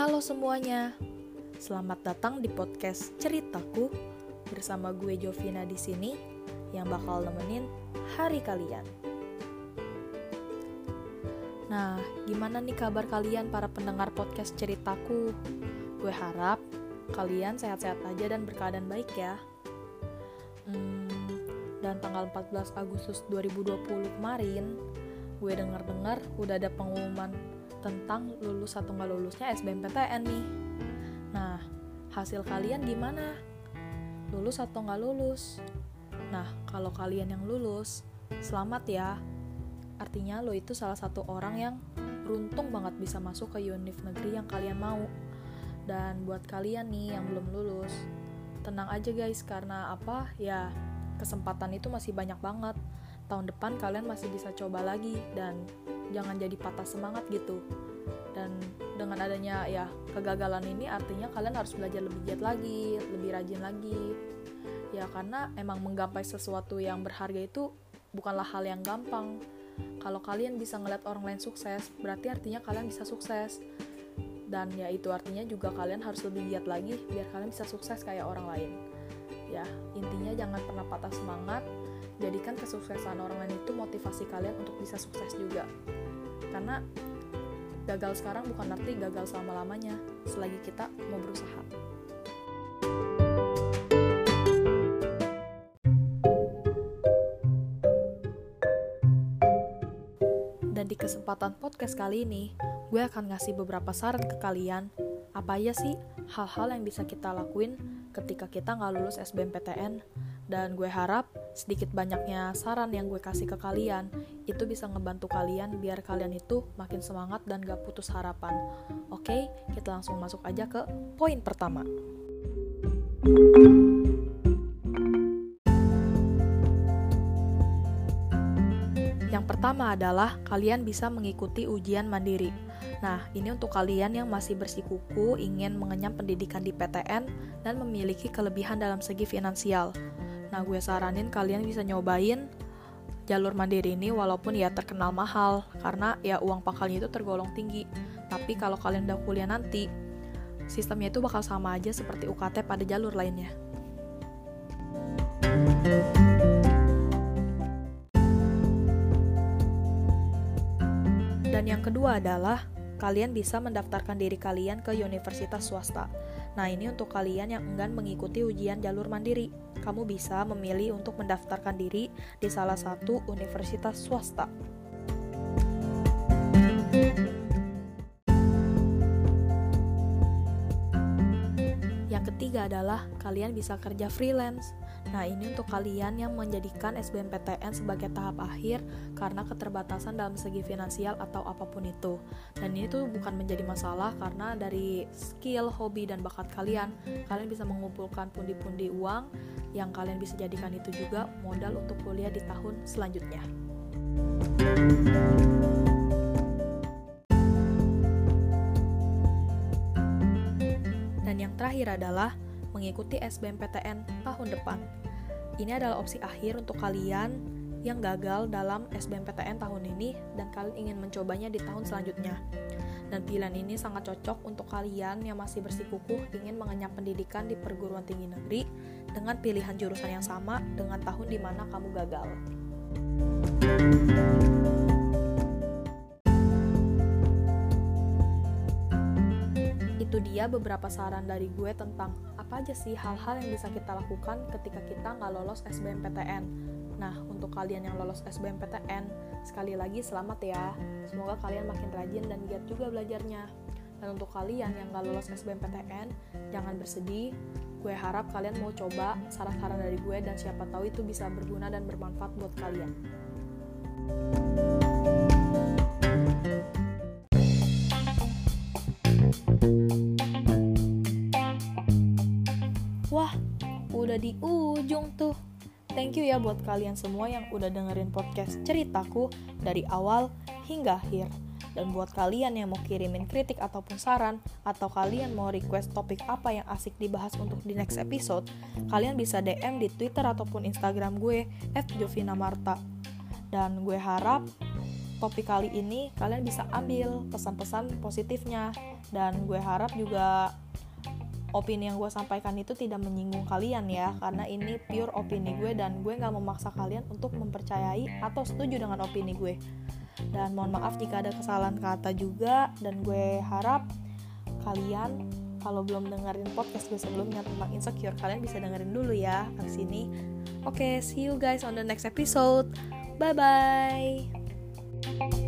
Halo semuanya, selamat datang di podcast ceritaku bersama gue Jovina di sini yang bakal nemenin hari kalian. Nah, gimana nih kabar kalian para pendengar podcast ceritaku? Gue harap kalian sehat-sehat aja dan berkeadaan baik ya. Hmm, dan tanggal 14 Agustus 2020 kemarin, gue denger-dengar udah ada pengumuman tentang lulus atau nggak lulusnya SBMPTN nih. Nah, hasil kalian gimana? Lulus atau nggak lulus? Nah, kalau kalian yang lulus, selamat ya. Artinya lo itu salah satu orang yang beruntung banget bisa masuk ke univ negeri yang kalian mau. Dan buat kalian nih yang belum lulus, tenang aja guys karena apa? Ya, kesempatan itu masih banyak banget. Tahun depan kalian masih bisa coba lagi dan jangan jadi patah semangat gitu. Dan dengan adanya ya kegagalan ini artinya kalian harus belajar lebih giat lagi lebih rajin lagi. Ya karena emang menggapai sesuatu yang berharga itu bukanlah hal yang gampang. Kalau kalian bisa ngeliat orang lain sukses berarti artinya kalian bisa sukses. Dan ya itu artinya juga kalian harus lebih giat lagi biar kalian bisa sukses kayak orang lain. Ya intinya jangan pernah patah semangat jadikan kesuksesan orang lain itu motivasi kalian untuk bisa sukses juga. Karena gagal sekarang bukan arti gagal selama-lamanya selagi kita mau berusaha. Dan di kesempatan podcast kali ini gue akan ngasih beberapa saran ke kalian. Apa aja sih hal-hal yang bisa kita lakuin ketika kita nggak lulus SBMPTN dan gue harap sedikit banyaknya saran yang gue kasih ke kalian itu bisa ngebantu kalian biar kalian itu makin semangat dan gak putus harapan. Oke, kita langsung masuk aja ke poin pertama. Yang pertama adalah kalian bisa mengikuti ujian mandiri. Nah, ini untuk kalian yang masih bersikuku ingin mengenyam pendidikan di PTN dan memiliki kelebihan dalam segi finansial. Nah, gue saranin kalian bisa nyobain jalur mandiri ini walaupun ya terkenal mahal karena ya uang pakalnya itu tergolong tinggi. Tapi kalau kalian udah kuliah nanti, sistemnya itu bakal sama aja seperti UKT pada jalur lainnya. Dan yang kedua adalah kalian bisa mendaftarkan diri kalian ke universitas swasta. Nah, ini untuk kalian yang enggan mengikuti ujian jalur mandiri. Kamu bisa memilih untuk mendaftarkan diri di salah satu universitas swasta. Adalah kalian bisa kerja freelance. Nah, ini untuk kalian yang menjadikan SBMPTN sebagai tahap akhir karena keterbatasan dalam segi finansial atau apa pun itu. Dan ini tuh bukan menjadi masalah karena dari skill, hobi, dan bakat kalian, kalian bisa mengumpulkan pundi-pundi uang yang kalian bisa jadikan itu juga modal untuk kuliah di tahun selanjutnya. Dan yang terakhir adalah mengikuti SBMPTN tahun depan. Ini adalah opsi akhir untuk kalian yang gagal dalam SBMPTN tahun ini dan kalian ingin mencobanya di tahun selanjutnya. Dan pilihan ini sangat cocok untuk kalian yang masih bersikukuh ingin mengenyam pendidikan di perguruan tinggi negeri dengan pilihan jurusan yang sama dengan tahun di mana kamu gagal. itu dia beberapa saran dari gue tentang apa aja sih hal-hal yang bisa kita lakukan ketika kita nggak lolos SBMPTN. Nah, untuk kalian yang lolos SBMPTN, sekali lagi selamat ya. Semoga kalian makin rajin dan giat juga belajarnya. Dan untuk kalian yang nggak lolos SBMPTN, jangan bersedih. Gue harap kalian mau coba saran-saran dari gue dan siapa tahu itu bisa berguna dan bermanfaat buat kalian. Wah, udah di ujung tuh. Thank you ya buat kalian semua yang udah dengerin podcast ceritaku dari awal hingga akhir. Dan buat kalian yang mau kirimin kritik ataupun saran, atau kalian mau request topik apa yang asik dibahas untuk di next episode, kalian bisa DM di Twitter ataupun Instagram gue, @jovinamarta. Dan gue harap topik kali ini kalian bisa ambil pesan-pesan positifnya dan gue harap juga opini yang gue sampaikan itu tidak menyinggung kalian ya karena ini pure opini gue dan gue nggak memaksa kalian untuk mempercayai atau setuju dengan opini gue. Dan mohon maaf jika ada kesalahan kata juga dan gue harap kalian kalau belum dengerin podcast gue sebelumnya tentang insecure kalian bisa dengerin dulu ya abis ini oke okay, see you guys on the next episode. Bye bye